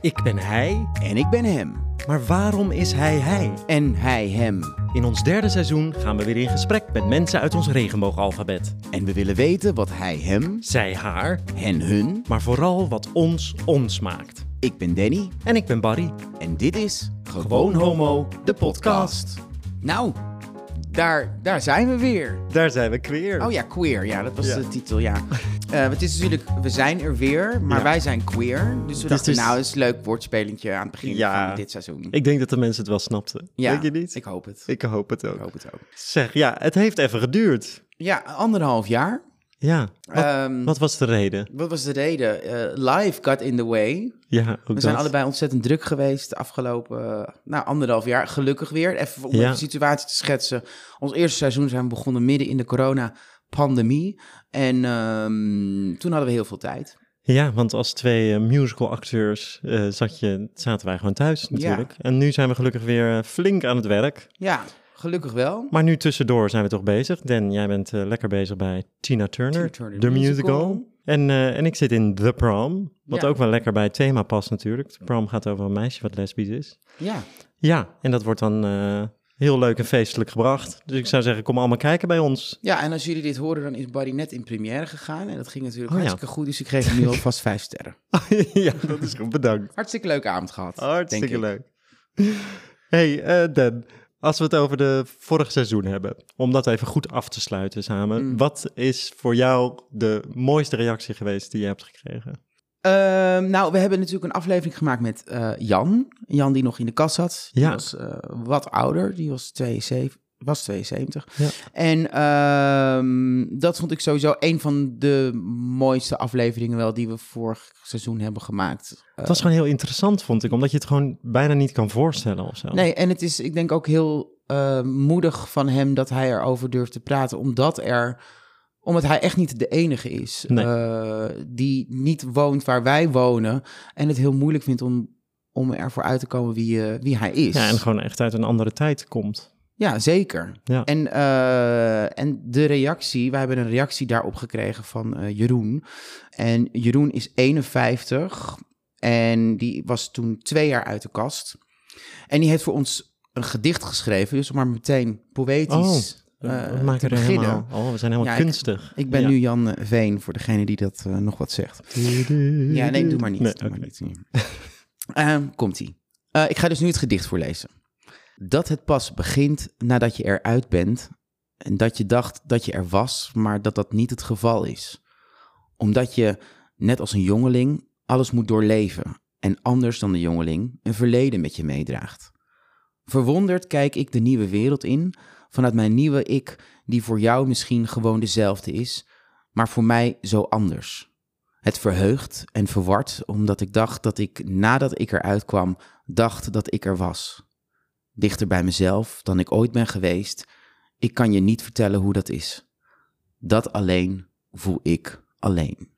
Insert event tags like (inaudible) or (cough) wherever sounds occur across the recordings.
Ik ben hij, En ik ben hem. maar waarom is hij hij? En hij hem. In ons derde seizoen gaan we weer in gesprek met mensen uit ons regenboogalfabet. En we willen weten wat hij hem, Zij haar, hen hun. maar vooral wat ons ons maakt. Ik ben Danny. En ik ben Barry. En dit is Gewoon Homo, de podcast. Nou, daar, daar zijn we weer. Daar zijn we queer. Oh ja, queer. Ja, dat was Ja. de titel, ja. Eh, het is natuurlijk, we zijn er weer, maar Ja. wij zijn queer. Dus we dachten, dus- nou, is een leuk woordspelentje aan het begin Ja. van dit seizoen. Ik denk dat de mensen het wel snapten. ja, Denk je niet? Ik hoop het. Ik hoop het ook. Ik hoop het ook. Zeg, ja, het heeft even geduurd. Ja, anderhalf jaar. Ja, wat, Ehm, wat was de reden? Wat was de reden? Eh, life got in the way. Ja, ook We zijn dat. allebei ontzettend druk geweest de afgelopen nou, anderhalf jaar. Gelukkig weer. Even om Ja. de situatie te schetsen. Ons eerste seizoen zijn we begonnen midden in de corona-pandemie. En ehm, toen hadden we heel veel tijd. Ja, want als twee eh, musical acteurs eh, zat je, zaten wij gewoon thuis natuurlijk. En nu zijn we gelukkig weer eh, flink aan het werk. Ja, gelukkig wel. Maar nu tussendoor zijn we toch bezig. Dan, jij bent lekker bezig bij Tina Turner, Turner, de musical. musical. En, en ik zit in The Prom, wat Ja. ook wel lekker bij het thema past natuurlijk. The Prom gaat over een meisje wat lesbisch is. Ja, Ja, en dat wordt dan heel leuk en feestelijk gebracht. Dus ik zou zeggen, kom allemaal kijken bij ons. ja, en als jullie dit horen, dan is Barry net in première gegaan. En dat ging natuurlijk Oh ja. hartstikke goed. Dus ik geef hem nu (laughs) alvast vijf sterren. (laughs) ja, dat is goed, bedankt. Hartstikke leuke avond gehad. Hartstikke leuk. hey, eh Dan, als we het over de vorige seizoen hebben, om dat even goed af te sluiten samen. Mm. Wat is voor jou de mooiste reactie geweest die je hebt gekregen? Ehm, nou, we hebben natuurlijk een aflevering gemaakt met eh, Jan. Jan die nog in de kast zat. Die Ja. was eh, wat ouder. Die was 72. Was 72. Ja. En ehm, dat vond ik sowieso een van de mooiste afleveringen wel die we vorig seizoen hebben gemaakt. Het was gewoon heel interessant, vond ik, omdat je het gewoon bijna niet kan voorstellen of zo. Nee, en het is, ik denk ook heel eh, moedig van hem dat hij erover durft te praten, omdat er, omdat hij echt niet de enige is Nee. eh, die niet woont waar wij wonen en het heel moeilijk vindt om, om ervoor uit te komen wie, eh, wie hij is. Ja, en gewoon echt uit een andere tijd komt. Ja, zeker. Ja. En, eh, en de reactie, wij hebben een reactie daarop gekregen van Jeroen. En Jeroen is 51 en die was toen twee jaar uit de kast. En die heeft voor ons een gedicht geschreven, dus maar meteen poëtisch Oh, we maken er beginnen. helemaal... Oh, we zijn helemaal Ja, kunstig. Ik ben Ja. nu Jan eh, Veen, voor degene die dat eh, nog wat zegt. Ja, nee, doe maar niet. Nee, doe maar niet. (laughs) Ehm, Komt-ie. Ik ga dus nu het gedicht voorlezen. Dat het pas begint nadat je eruit bent en dat je dacht dat je er was, maar dat dat niet het geval is. Omdat je, net als een jongeling, alles moet doorleven en anders dan de jongeling een verleden met je meedraagt. Verwonderd kijk ik de nieuwe wereld in vanuit mijn nieuwe ik, die voor jou misschien gewoon dezelfde is, maar voor mij zo anders. Het verheugt en verward, omdat ik dacht dat ik, nadat ik eruit kwam, dacht dat ik er was. Dichter bij mezelf dan ik ooit ben geweest. Ik kan je niet vertellen hoe dat is. Dat alleen voel ik alleen.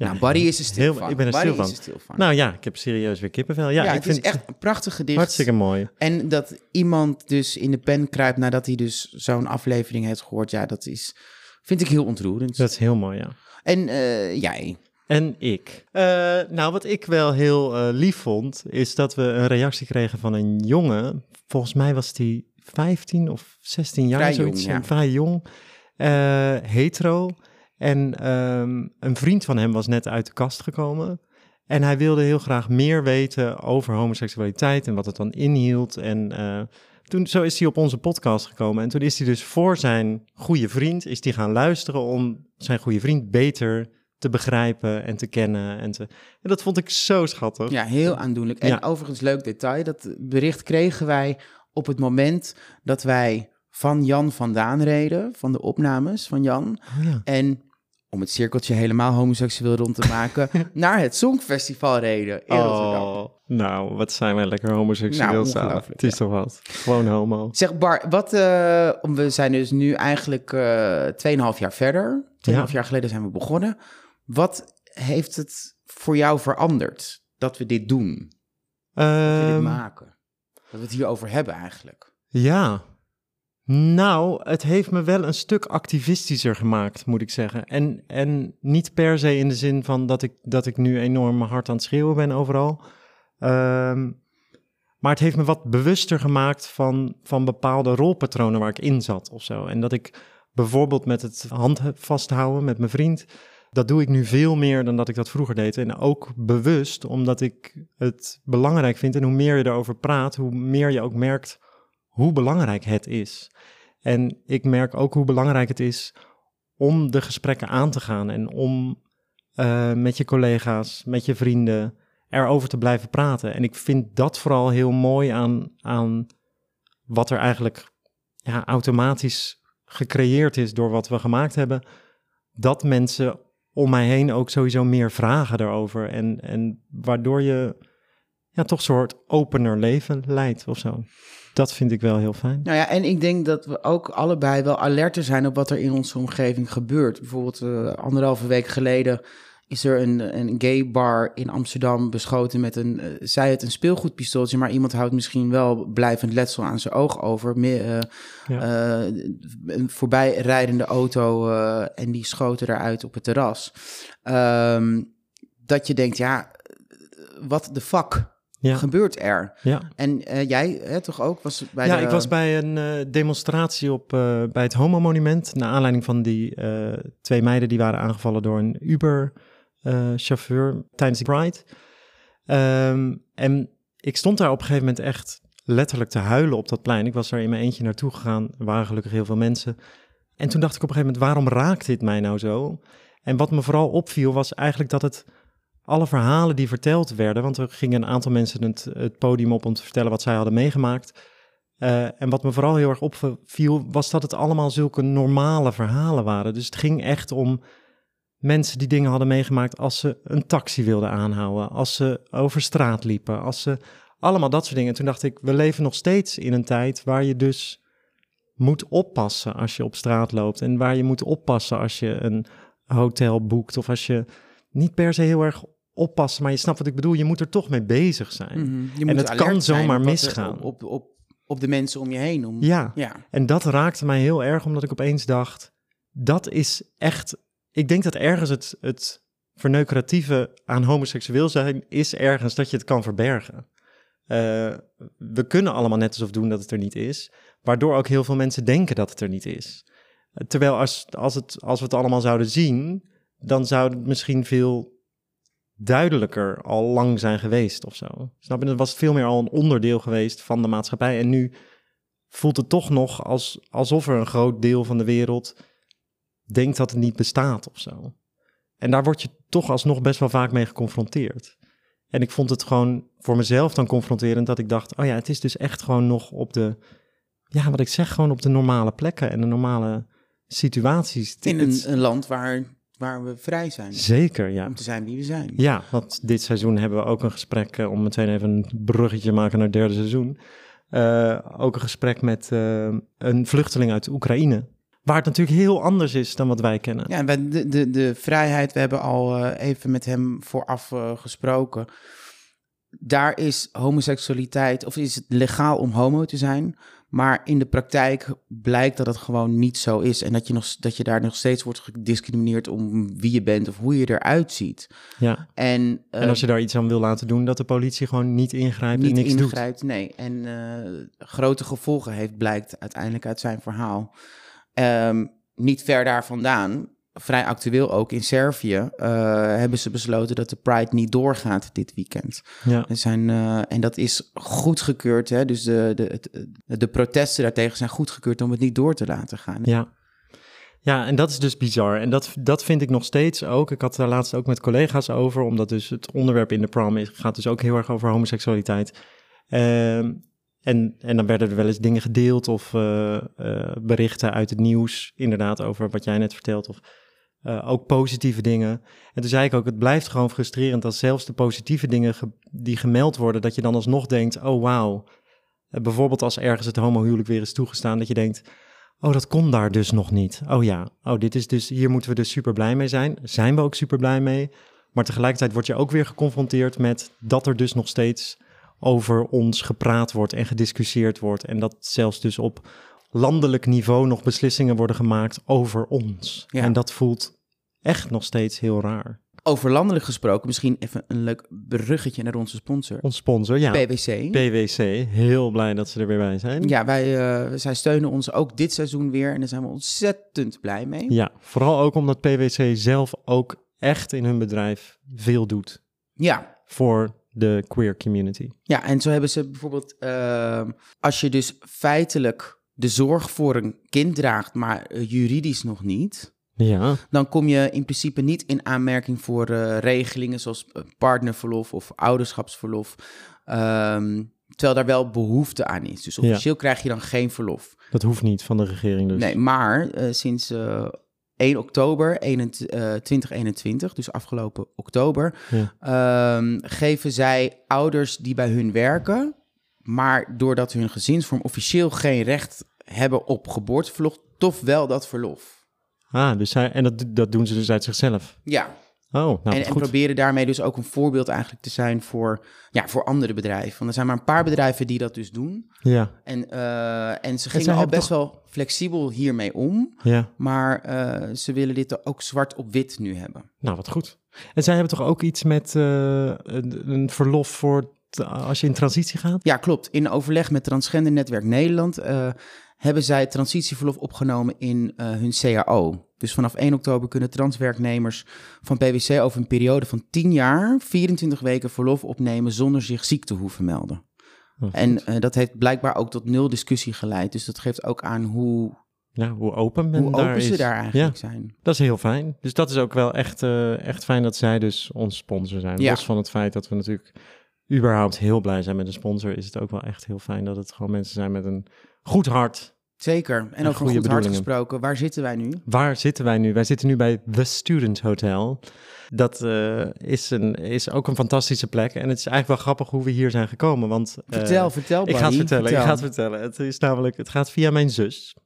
Ja, nou, Barry is er stil heel- van. Ik ben er stil van. is er stil van. Nou ja, ik heb serieus weer kippenvel. Ja, ja, ik het vind is echt een prachtig gedicht. hartstikke mooi. En dat iemand dus in de pen kruipt nadat hij dus zo'n aflevering heeft gehoord, ja, dat is, vind ik heel ontroerend. Dat is heel mooi, ja. En eh, jij, En ik. Eh, nou, wat ik wel heel eh, lief vond, is dat we een reactie kregen van een jongen. Volgens mij was die 15 of 16 jaar, Vrij zoiets. jong, ja. Vrij jong. Hetero. En ehm, een vriend van hem was net uit de kast gekomen. En hij wilde heel graag meer weten over homoseksualiteit en wat het dan inhield. En eh, toen, zo is hij op onze podcast gekomen. En toen is hij dus voor zijn goede vriend, is hij gaan luisteren om zijn goede vriend beter te begrijpen en te kennen. En, te, en dat vond ik zo schattig. ja, heel aandoenlijk. En Ja. overigens, leuk detail, dat bericht kregen wij op het moment dat wij van Jan vandaan reden, van de opnames van Jan. Ja. En om het cirkeltje helemaal homoseksueel rond te maken, (laughs) naar het Songfestival reden in Rotterdam. Oh, nou, wat zijn wij lekker homoseksueel Nou, samen. Het is toch wat? Gewoon homo. Zeg Bar, wat, eh, we zijn dus nu eigenlijk eh 2,5 jaar verder. 2,5 Ja. jaar geleden zijn we begonnen. Wat heeft het voor jou veranderd dat we dit doen? Dat we dit Ehm, maken? Dat we het hierover hebben eigenlijk. ja. Nou, het heeft me wel een stuk activistischer gemaakt, moet ik zeggen. En, en niet per se in de zin van dat ik, dat ik nu enorm hard aan het schreeuwen ben overal. Ehm, maar het heeft me wat bewuster gemaakt van, van bepaalde rolpatronen waar ik in zat of zo. En dat ik bijvoorbeeld met het hand vasthouden met mijn vriend, dat doe ik nu veel meer dan dat ik dat vroeger deed. En ook bewust, omdat ik het belangrijk vind. En hoe meer je erover praat, hoe meer je ook merkt hoe belangrijk het is. En ik merk ook hoe belangrijk het is om de gesprekken aan te gaan en om uh, met je collega's, met je vrienden erover te blijven praten. En ik vind dat vooral heel mooi aan, aan wat er eigenlijk ja, automatisch gecreëerd is door wat we gemaakt hebben. Dat mensen om mij heen ook sowieso meer vragen daarover. En, en waardoor je ja, toch een soort opener leven leidt of zo. Dat vind ik wel heel fijn. Nou ja, en ik denk dat we ook allebei wel alerter zijn op wat er in onze omgeving gebeurt. Bijvoorbeeld uh, anderhalve week geleden is er een, een gay bar in Amsterdam beschoten met een, uh, zij het een speelgoedpistooltje, maar iemand houdt misschien wel blijvend letsel aan zijn oog over. Meer, uh, ja. uh, een voorbijrijdende auto en die schoten eruit op het terras. Um, dat je denkt, ja, wat de fuck? Ja. gebeurt er. Ja. En uh, jij hè, toch ook? Was bij ja, ik was bij een uh, demonstratie op, uh, bij het Homo-monument... naar aanleiding van die twee meiden die waren aangevallen door een Uber-chauffeur tijdens de Pride. Um, en ik stond daar op een gegeven moment echt letterlijk te huilen op dat plein. Ik was daar in mijn eentje naartoe gegaan. Er waren gelukkig heel veel mensen. En toen dacht ik op een gegeven moment, waarom raakt dit mij nou zo? En wat me vooral opviel was eigenlijk dat het alle verhalen die verteld werden, want er gingen een aantal mensen het, podium op om te vertellen wat zij hadden meegemaakt. Uh, en wat me vooral heel erg opviel, was dat het allemaal zulke normale verhalen waren. Dus het ging echt om mensen die dingen hadden meegemaakt als ze een taxi wilden aanhouden, als ze over straat liepen, als ze allemaal dat soort dingen. toen dacht ik, we leven nog steeds in een tijd waar je dus moet oppassen als je op straat loopt en waar je moet oppassen als je een hotel boekt of als je niet per se heel erg oppassen, maar je snapt wat ik bedoel. Je moet er toch mee bezig zijn. Mm -hmm. en het kan zomaar misgaan. Op, op, op de mensen om je heen. Om, ja. ja, en dat raakte mij heel erg, omdat ik opeens dacht, dat is echt... Ik denk dat ergens het, het verneukeratieve aan homoseksueel zijn, is ergens dat je het kan verbergen. Uh, we kunnen allemaal net alsof doen dat het er niet is, waardoor ook heel veel mensen denken dat het er niet is. Terwijl als, als, het, als we het allemaal zouden zien, dan zou het misschien veel duidelijker al lang zijn geweest of zo. Snap je? Dan was veel meer al een onderdeel geweest van de maatschappij. En nu voelt het toch nog als, alsof er een groot deel van de wereld denkt dat het niet bestaat of zo. En daar word je toch alsnog best wel vaak mee geconfronteerd. En ik vond het gewoon voor mezelf dan confronterend dat ik dacht: oh ja, het is dus echt gewoon nog op de, ja, wat ik zeg, gewoon op de normale plekken en de normale situaties. In een, een land waar waar we vrij zijn. Zeker, ja. Om te zijn wie we zijn. Ja, want dit seizoen hebben we ook een gesprek, uh, om meteen even een bruggetje te maken naar het derde seizoen. Uh, ook een gesprek met uh, een vluchteling uit Oekraïne. Waar het natuurlijk heel anders is dan wat wij kennen. Ja, de, de, de vrijheid, we hebben al even met hem vooraf gesproken. Daar is homoseksualiteit, of is het legaal om homo te zijn? Maar in de praktijk blijkt dat het gewoon niet zo is. En dat je, nog, dat je daar nog steeds wordt gediscrimineerd om wie je bent of hoe je eruit ziet. Ja. En, en als je daar iets aan wil laten doen, dat de politie gewoon niet ingrijpt niet en niks ingrijpt, doet. Nee, en uh, grote gevolgen heeft, blijkt uiteindelijk uit zijn verhaal. Um, niet ver daar vandaan vrij actueel ook in Servië uh, hebben ze besloten dat de Pride niet doorgaat dit weekend. Ja. Er zijn, uh, en dat is goedgekeurd. Hè? Dus de, de, de, de protesten daartegen zijn goedgekeurd om het niet door te laten gaan. Ja. Ja, en dat is dus bizar. En dat, dat vind ik nog steeds ook. Ik had daar laatst ook met collega's over, omdat dus het onderwerp in de prom is, gaat dus ook heel erg over homoseksualiteit. Uh, en, en dan werden er wel eens dingen gedeeld of uh, uh, berichten uit het nieuws, inderdaad, over wat jij net vertelt. Of uh, ook positieve dingen. En toen zei ik ook, het blijft gewoon frustrerend als zelfs de positieve dingen ge die gemeld worden, dat je dan alsnog denkt, oh wauw. Bijvoorbeeld als ergens het homohuwelijk weer is toegestaan, dat je denkt, oh dat kon daar dus nog niet. Oh ja, oh dit is dus, hier moeten we dus super blij mee zijn. Zijn we ook super blij mee. Maar tegelijkertijd word je ook weer geconfronteerd met dat er dus nog steeds over ons gepraat wordt en gediscussieerd wordt. En dat zelfs dus op landelijk niveau nog beslissingen worden gemaakt over ons. Ja. En dat voelt echt nog steeds heel raar. Over landelijk gesproken, misschien even een leuk bruggetje naar onze sponsor. Ons sponsor, ja. PwC. PwC, heel blij dat ze er weer bij zijn. Ja, wij, eh, zij steunen ons ook dit seizoen weer en daar zijn we ontzettend blij mee. Ja, vooral ook omdat PwC zelf ook echt in hun bedrijf veel doet Ja, voor de queer community. ja en zo hebben ze bijvoorbeeld, eh, als je dus feitelijk de zorg voor een kind draagt, maar eh, juridisch nog niet, Ja, dan kom je in principe niet in aanmerking voor eh, regelingen zoals eh, partnerverlof of ouderschapsverlof. Ehm, terwijl daar wel behoefte aan is. Dus officieel krijg je dan geen verlof. dat hoeft niet van de regering dus. Nee, maar eh, sinds 1 oktober 21, eh, 2021, dus afgelopen oktober, Ja. ehm, geven zij ouders die bij hun werken, maar doordat hun gezinsvorm officieel geen recht hebben op geboorteverlof, toch wel dat verlof. Ah, dus zij, en dat, dat doen ze dus uit zichzelf. Ja, Oh, nou en, proberen daarmee dus ook een voorbeeld eigenlijk te zijn voor, ja, voor andere bedrijven. Want er zijn maar een paar bedrijven die dat dus doen. Ja, En, eh, en ze gingen al best wel flexibel hiermee om. ja. Maar eh, ze willen dit ook zwart op wit nu hebben. Nou, wat goed. En zij hebben toch ook iets met eh, een, een verlof voor als je in transitie gaat? Ja, klopt. In overleg met Transgender Netwerk Nederland hebben zij transitieverlof opgenomen in hun CAO. Dus vanaf 1 oktober kunnen transwerknemers van PwC over een periode van 10 jaar 24 weken verlof opnemen zonder zich ziek te hoeven melden. Oh, En eh, dat heeft blijkbaar ook tot nul discussie geleid. Dus dat geeft ook aan hoe, Ja, hoe open men hoe daar open is. ze daar eigenlijk Ja, zijn. dat is heel fijn. Dus dat is ook wel echt, eh, echt fijn dat zij dus ons sponsor zijn. Ja. Los van het feit dat we natuurlijk überhaupt heel blij zijn met een sponsor, is het ook wel echt heel fijn dat het gewoon mensen zijn met een goed hart. Zeker. En, goede een goed bedoelingen. gesproken, waar zitten wij nu? Waar zitten wij nu? Wij zitten nu bij The Student Hotel. Dat eh, is, een, is ook een fantastische plek. En het is eigenlijk wel grappig hoe we hier zijn gekomen. Want, eh, Vertel, vertel, Ik ga het vertellen, ik ga het vertellen. Het is namelijk, het gaat via mijn zus.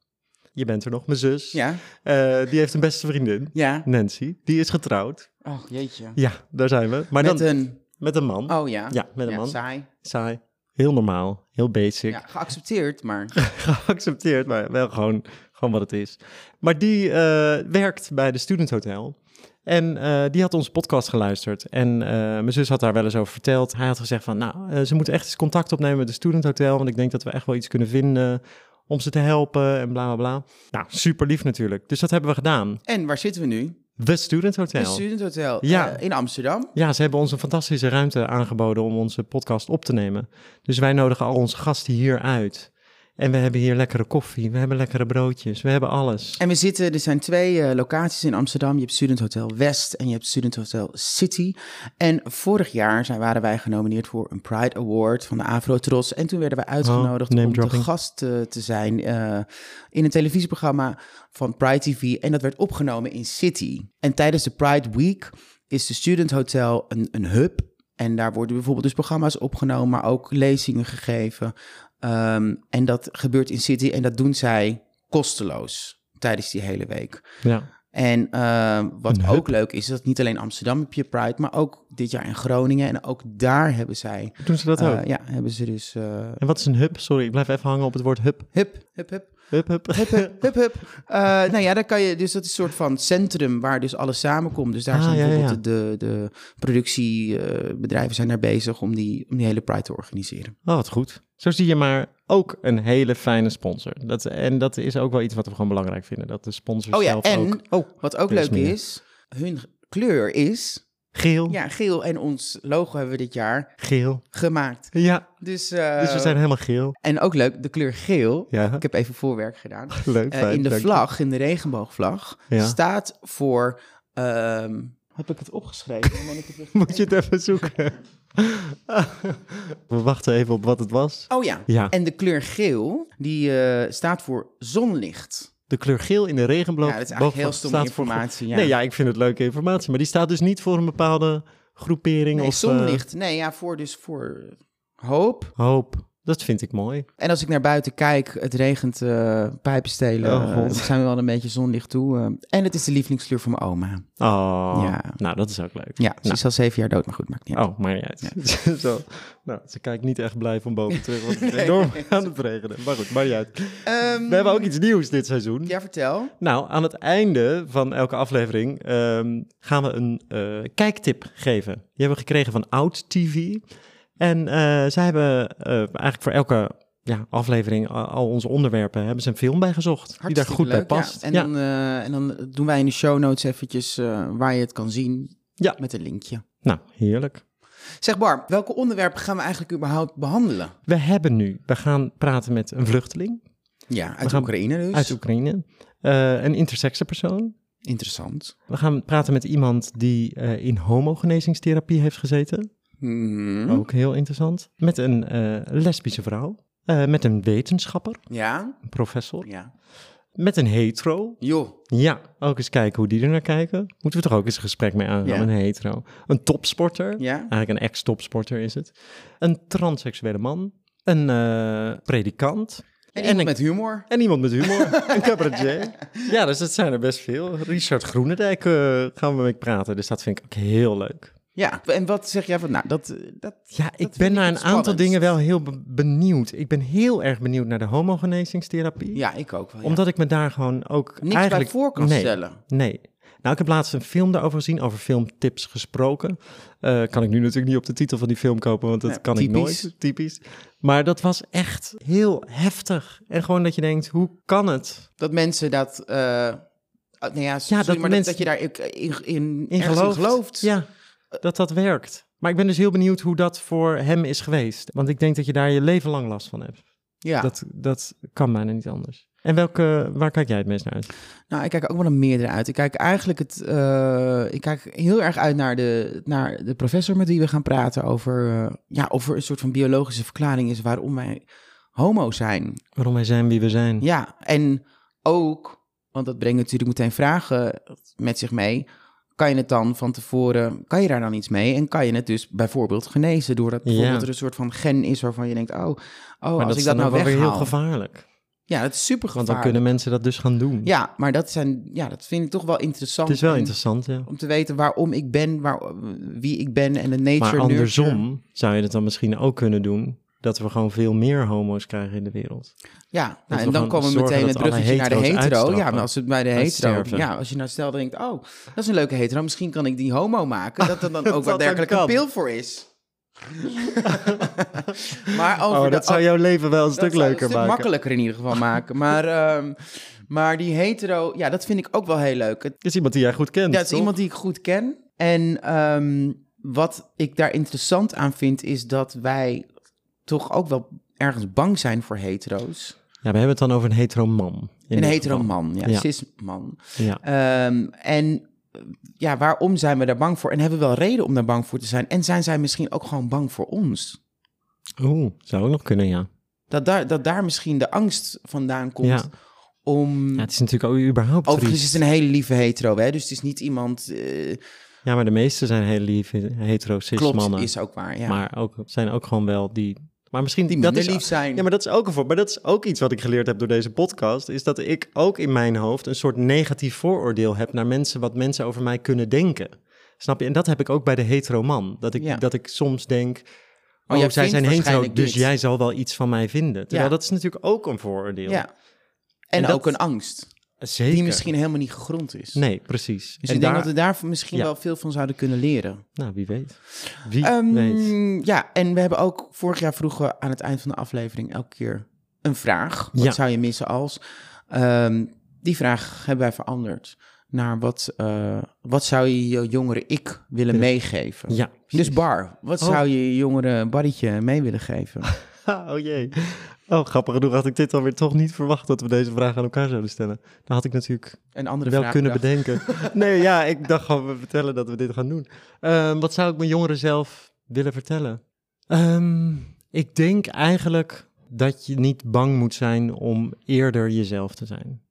Je bent er nog, mijn zus. Ja, Eh, die heeft een beste vriendin, ja. Nancy. Die is getrouwd. Oh, jeetje. Ja, daar zijn we. Maar Met dan een... met een man. Oh ja. Ja, met een Ja, man. Saai. Saai. Heel normaal, heel basic. Ja, geaccepteerd, maar... (laughs) geaccepteerd, maar wel gewoon, gewoon wat het is. Maar die eh, werkt bij de Student Hotel. En eh, die had onze podcast geluisterd. En eh, mijn zus had daar wel eens over verteld. Hij had gezegd van, nou, ze moeten echt eens contact opnemen met de Student Hotel. Want ik denk dat we echt wel iets kunnen vinden om ze te helpen en bla, bla, bla. Nou, super lief natuurlijk. Dus dat hebben we gedaan. En waar zitten we nu? The Student Hotel. Een studenthotel Ja. eh, in Amsterdam. Ja, ze hebben ons een fantastische ruimte aangeboden om onze podcast op te nemen. Dus wij nodigen al onze gasten hier uit. En we hebben hier lekkere koffie, we hebben lekkere broodjes, we hebben alles. En we zitten, er zijn twee eh, locaties in Amsterdam. Je hebt Student Hotel West en je hebt Student Hotel City. En vorig jaar zijn, waren wij genomineerd voor een Pride Award van de Afro Tros. En toen werden wij uitgenodigd name om dropping. te gast eh, te zijn eh, in een televisieprogramma van Pride TV. En dat werd opgenomen in City. En tijdens de Pride Week is de Student Hotel een, een hub. En daar worden bijvoorbeeld dus programma's opgenomen, maar ook lezingen gegeven. Ehm, en dat gebeurt in City en dat doen zij kosteloos tijdens die hele week. Ja, En ehm, wat hub. ook leuk is, is dat niet alleen Amsterdam heb je Pride, maar ook dit jaar in Groningen. En ook daar hebben zij, doen ze dat eh, ook? ja, hebben ze dus eh En wat is een hub? Sorry, ik blijf even hangen op het woord hub. hup, Hub, hub. Hup, hup, (laughs) hup, hup. Eh, nou ja, daar kan je, dus dat is een soort van centrum waar dus alles samenkomt. Dus daar Ah, zijn ja, ja, bijvoorbeeld de, de productiebedrijven zijn daar bezig om die, om die hele Pride te organiseren. Oh, wat goed. Zo zie je maar ook een hele fijne sponsor. Dat, en dat is ook wel iets wat we gewoon belangrijk vinden. Dat de sponsors Oh ja, zelf en ook... Oh, wat ook leuk meer. is, hun kleur is geel, ja, geel. En ons logo hebben we dit jaar geel. gemaakt. Ja, Dus, eh, dus we zijn helemaal geel. En ook leuk, de kleur geel. Ja, Ik heb even voorwerk gedaan. (laughs) leuk. Eh, fijn, in de je. vlag, in de regenboogvlag, Ja. staat voor. ehm, heb ik het opgeschreven? Dan ik het (laughs) Moet je het even zoeken. (laughs) we wachten even op wat het was. Oh ja. Ja, En de kleur geel, die eh, staat voor zonlicht. De kleur geel in de regenboog. Ja, dat is eigenlijk heel stomme voor- informatie. Ja. Nee, ja, ik vind het leuke informatie. Maar die staat dus niet voor een bepaalde groepering Nee, of... eh, zonlicht. Nee, ja, voor dus voor hoop, hoop, Dat vind ik mooi. En als ik naar buiten kijk, het regent uh, pijpenstelen. Oh, uh, er zijn wel een beetje zonlicht toe. uh, en het is de lievelingskleur van mijn oma. Oh, Ja. nou dat is ook leuk. Ja, ze Nou. is al zeven jaar dood, maar goed, maakt niet uit. Oh, maar niet uit. (laughs) Zo. Nou, ze kijkt niet echt blij van boven terug, want het is (laughs) enorm aan het regenen. Maar goed, maar niet uit. Ehm, We hebben ook iets nieuws dit seizoen. Ja, vertel. Nou, aan het einde van elke aflevering ehm, gaan we een eh, kijktip geven. Die hebben we gekregen van Oud TV. En eh, zij hebben eh, eigenlijk voor elke ja, aflevering, al, onze onderwerpen, hebben ze een film bij gezocht. die daar goed leuk, bij ja. past. En, Ja, Dan, eh, en dan doen wij in de show notes eventjes waar je het kan zien. Ja. Met een linkje. Nou, heerlijk. Zeg Bar, welke onderwerpen gaan we eigenlijk überhaupt behandelen? We hebben nu, we gaan praten met een vluchteling Ja, uit gaan- Oekraïne dus. uit Oekraïne. een intersexe persoon. Interessant. We gaan praten met iemand die in homogenezingstherapie heeft gezeten. Hmm. Ook heel interessant. Met een eh, lesbische vrouw. Eh, met een wetenschapper, Ja? een professor. Ja. Met een hetero. Joh. Ja, ook eens kijken hoe die er naar kijken. Moeten we toch ook eens een gesprek mee aangaan Ja. een hetero. Een topsporter. Ja? Eigenlijk een ex-topsporter is het. Een transseksuele man. Een eh, predikant. En, En iemand een- met humor. En iemand met humor. een cabaretier. (laughs) Ja, dus dat zijn er best veel. Richard Groenendijk gaan we mee praten. Dus dat vind ik ook heel leuk. Ja. En wat zeg jij van, nou, dat... eh, dat Ja, ik ben naar een aantal dingen wel heel be- benieuwd. Ik ben heel erg benieuwd naar de homogenezingstherapie. ja, ik ook wel. ja. Omdat ik me daar gewoon ook Niks eigenlijk... bij voor kan nee, stellen. Nee. Nou, ik heb laatst een film daarover gezien, over filmtips gesproken. Eh, kan ik nu natuurlijk niet op de titel van die film kopen, want dat kan ik nooit. Typisch. Maar dat was echt heel heftig. En gewoon dat je denkt, hoe kan het? Dat mensen dat... eh nou ja, sorry, dat maar mensen- dat, je daar in, in, in, In gelooft. gelooft. Ja, dat dat werkt. Maar ik ben dus heel benieuwd hoe dat voor hem is geweest. Want ik denk dat je daar je leven lang last van hebt. Ja. Dat, dat kan bijna niet anders. En welke, waar kijk jij het meest naar uit? Nou, ik kijk ook wel naar meerdere uit. Ik kijk eigenlijk het, eh, ik kijk heel erg uit naar de, naar de professor met wie we gaan praten over, eh, ja, of er een soort van biologische verklaring is waarom wij homo zijn. Waarom wij zijn wie we zijn? Ja, en ook, want dat brengt natuurlijk meteen vragen met zich mee. Kan je het dan van tevoren, kan je daar dan iets mee? En kan je het dus bijvoorbeeld genezen doordat Ja. bijvoorbeeld er een soort van gen is waarvan je denkt, oh, oh maar als dat ik dat nou wel weer weghaal. heel gevaarlijk. Ja, dat is super Want gevaarlijk. dan kunnen mensen dat dus gaan doen. Ja, maar dat, zijn, ja, dat vind ik toch wel interessant. het is wel En interessant, ja. Om te weten waarom ik ben, waar, wie ik ben en de nature Maar nurture. andersom zou je het dan misschien ook kunnen doen... dat we gewoon veel meer homo's krijgen in de wereld. Ja, nou, en dan komen we meteen met alle bruggetje naar de hetero. Ja, maar als het bij de hetero... Ja, als je nou stel denkt, oh, dat is een leuke hetero. Misschien kan ik die homo maken. Dat er dan (laughs) ook Dat wel dat dergelijk een pil voor is. (laughs) maar over oh, de, dat zou jouw leven wel een stuk leuker een stuk maken. makkelijker in ieder geval maken. Maar, ehm, maar die hetero, ja, dat vind ik ook wel heel leuk. Het, Het is iemand die jij goed kent, Ja, het is toch? iemand die ik goed ken. En ehm, wat ik daar interessant aan vind, is dat wij toch ook wel ergens bang zijn voor hetero's. Ja, we hebben het dan over een hetero man. een hetero geval. man, ja, Ja. cis-man. Ja. Ehm, en ja, waarom zijn we daar bang voor? En hebben we wel reden om daar bang voor te zijn? En zijn zij misschien ook gewoon bang voor ons? Oeh, zou ook nog kunnen, ja. Dat daar, dat daar misschien de angst vandaan komt Ja. om... ja. Het is natuurlijk ook überhaupt Overigens triest. is het een hele lieve hetero, hè? dus het is niet iemand... eh, Ja, maar de meeste zijn hele lieve hetero cis klopt, mannen. is ook waar, ja. Maar ook, zijn ook gewoon wel die... Maar misschien die dat is, lief zijn. Ja, maar dat is ook een voor. Maar dat is ook iets wat ik geleerd heb door deze podcast. Is dat ik ook in mijn hoofd een soort negatief vooroordeel heb naar mensen, wat mensen over mij kunnen denken. Snap je? En dat heb ik ook bij de hetero man. Dat ik, Ja. dat ik soms denk. Oh, Oh, zij zijn hetero, dus jij zal wel iets van mij vinden. Terwijl Ja. dat is natuurlijk ook een vooroordeel. Ja. En, En dat- ook een angst, Zeker. die misschien helemaal niet gegrond is. Nee, precies. Dus en ik denk dat we daar misschien Ja. wel veel van zouden kunnen leren. Nou, wie weet. Wie Ehm, weet. Ja, en we hebben ook vorig jaar vroegen we aan het eind van de aflevering elke keer een vraag. Wat Ja. zou je missen als? Ehm, die vraag hebben wij veranderd naar wat, eh, wat zou je je jongere ik willen meegeven? Ja. Dus Bar, wat Oh. zou je je jongere Barrytje mee willen geven? (laughs) oh jee. Oh, grappig genoeg had ik dit alweer toch niet verwacht dat we deze vraag aan elkaar zouden stellen. Dan had ik natuurlijk Een andere wel vraag kunnen bedacht. bedenken. (laughs) Nee, ja, ik dacht gewoon, we vertellen dat we dit gaan doen. Ehm, wat zou ik mijn jongeren zelf willen vertellen? Ehm, ik denk eigenlijk dat je niet bang moet zijn om eerder jezelf te zijn.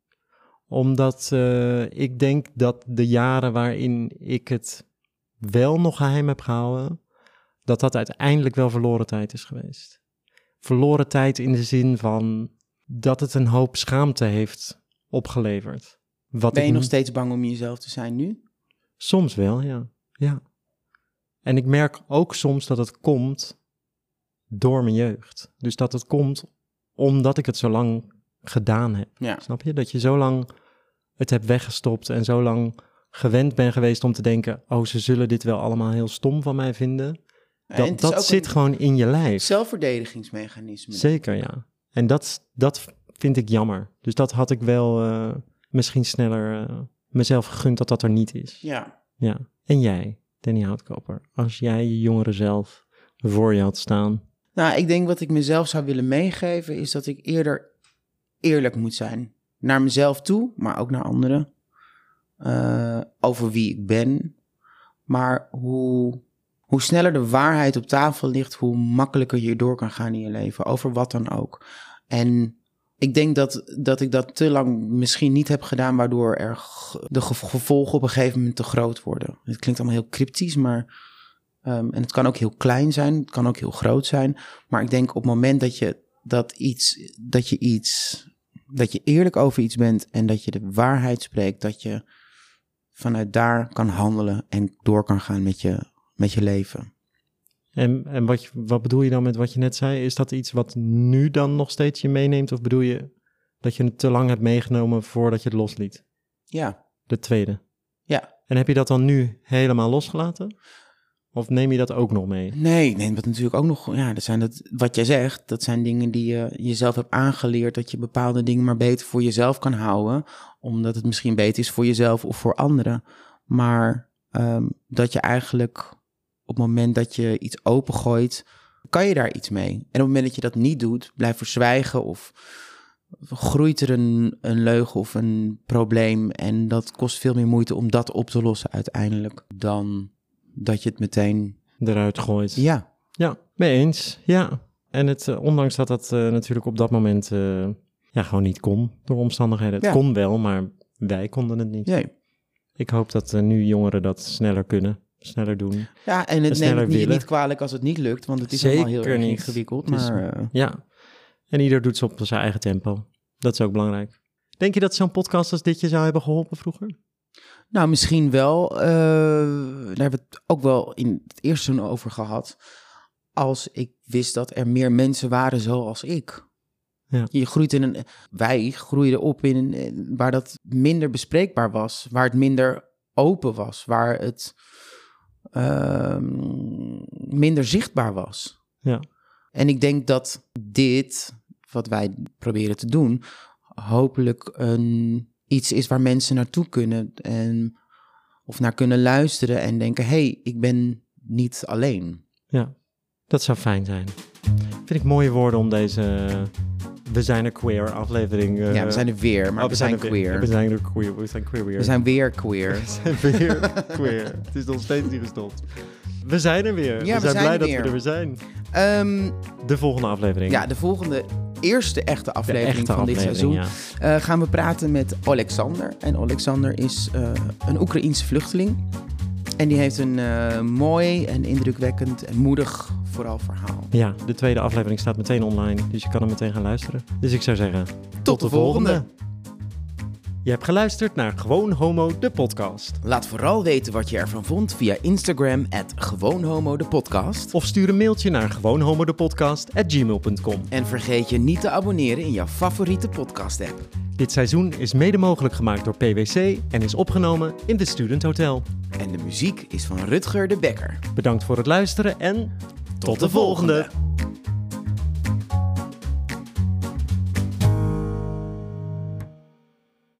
Omdat eh, ik denk dat de jaren waarin ik het wel nog geheim heb gehouden, dat dat uiteindelijk wel verloren tijd is geweest. Verloren tijd in de zin van dat het een hoop schaamte heeft opgeleverd. Wat Ben je ik nog steeds bang om jezelf te zijn nu? Soms wel, ja. ja. En ik merk ook soms dat het komt door mijn jeugd. Dus dat het komt omdat ik het zo lang gedaan heb. Ja. Snap je? Dat je zo lang het hebt weggestopt en zo lang gewend bent geweest om te denken: oh, ze zullen dit wel allemaal heel stom van mij vinden. Dat, zit gewoon in je lijf. zelfverdedigingsmechanisme. Zeker, ja. En dat, dat vind ik jammer. Dus dat had ik wel eh, misschien sneller eh, mezelf gegund dat dat er niet is. Ja. Ja. En jij, Danny Houtkoper, als jij je jongere zelf voor je had staan. Nou, ik denk wat ik mezelf zou willen meegeven is dat ik eerder eerlijk moet zijn. Naar mezelf toe, maar ook naar anderen. Eh, over wie ik ben. Maar hoe, hoe sneller de waarheid op tafel ligt, hoe makkelijker je door kan gaan in je leven. Over wat dan ook. En ik denk dat, dat ik dat te lang misschien niet heb gedaan, waardoor er de ge- gevolgen op een gegeven moment te groot worden. Het klinkt allemaal heel cryptisch, maar. ehm, en het kan ook heel klein zijn, het kan ook heel groot zijn. Maar ik denk op het moment dat je dat iets, dat je iets, dat je eerlijk over iets bent en dat je de waarheid spreekt, dat je vanuit daar kan handelen en door kan gaan met je, met je leven. En, en wat, wat bedoel je dan met wat je net zei? Is dat iets wat nu dan nog steeds je meeneemt? Of bedoel je dat je het te lang hebt meegenomen voordat je het losliet? Ja, De tweede. ja. En heb je dat dan nu helemaal losgelaten? Of neem je dat ook nog mee? Nee, nee, wat natuurlijk ook nog, ja, dat zijn dat, wat jij zegt, dat zijn dingen die je jezelf hebt aangeleerd, dat je bepaalde dingen maar beter voor jezelf kan houden, omdat het misschien beter is voor jezelf of voor anderen. Maar ehm, dat je eigenlijk op het moment dat je iets opengooit, kan je daar iets mee. En op het moment dat je dat niet doet, blijft verzwijgen of groeit er een, een leugen of een probleem en dat kost veel meer moeite om dat op te lossen uiteindelijk dan dat je het meteen Eruit gooit. ja, Ja, mee eens. Ja. En het, eh, ondanks dat dat eh, natuurlijk op dat moment eh, ja, gewoon niet kon door omstandigheden. Het kon wel, maar wij konden het niet. nee. Ik hoop dat nu jongeren dat sneller kunnen, sneller doen. Ja, en het neemt niet, niet kwalijk als het niet lukt, want het is Zeker allemaal heel erg niet. ingewikkeld. Is- eh, Ja. En ieder doet ze op zijn eigen tempo. Dat is ook belangrijk. Denk je dat zo'n podcast als dit je zou hebben geholpen vroeger? nou, misschien wel. eh, daar hebben we het ook wel in het eerste seizoen over gehad. Als ik wist dat er meer mensen waren zoals ik. Ja. Je groeit in een. Wij groeiden op in een. waar dat minder bespreekbaar was. Waar het minder open was. Waar het ehm, minder zichtbaar was. Ja. En ik denk dat dit, wat wij proberen te doen, hopelijk een, iets is waar mensen naartoe kunnen en, of naar kunnen luisteren en denken: hé, hey, ik ben niet alleen. Ja, dat zou fijn zijn. Vind ik mooie woorden om deze We zijn er queer aflevering. eh, ja, we zijn er weer, maar oh, we zijn er weer. queer. We zijn er queer. We zijn queer weer. We zijn weer queer. (laughs) We zijn weer (laughs) queer. Het is nog steeds niet gestopt. We zijn er weer. Ja, we we zijn blij er dat weer. we er weer zijn. Ehm, De volgende aflevering. ja, de volgende, eerste echte aflevering echte van dit seizoen ja. eh, gaan we praten met Alexander. En Alexander is eh, een Oekraïense vluchteling. En die heeft een eh, mooi en indrukwekkend en moedig vooral verhaal. Ja, de tweede aflevering staat meteen online, dus je kan hem meteen gaan luisteren. Dus ik zou zeggen, tot, de volgende. Je hebt geluisterd naar Gewoon Homo, de podcast. Laat vooral weten wat je ervan vond via Instagram, gewoonhomo de podcast. Of stuur een mailtje naar gewoonhomodepodcast.gmail.com. En vergeet je niet te abonneren in jouw favoriete podcast-app. Dit seizoen is mede mogelijk gemaakt door PwC en is opgenomen in de Student Hotel. En de muziek is van Rutger de Bekker. Bedankt voor het luisteren en tot, de volgende.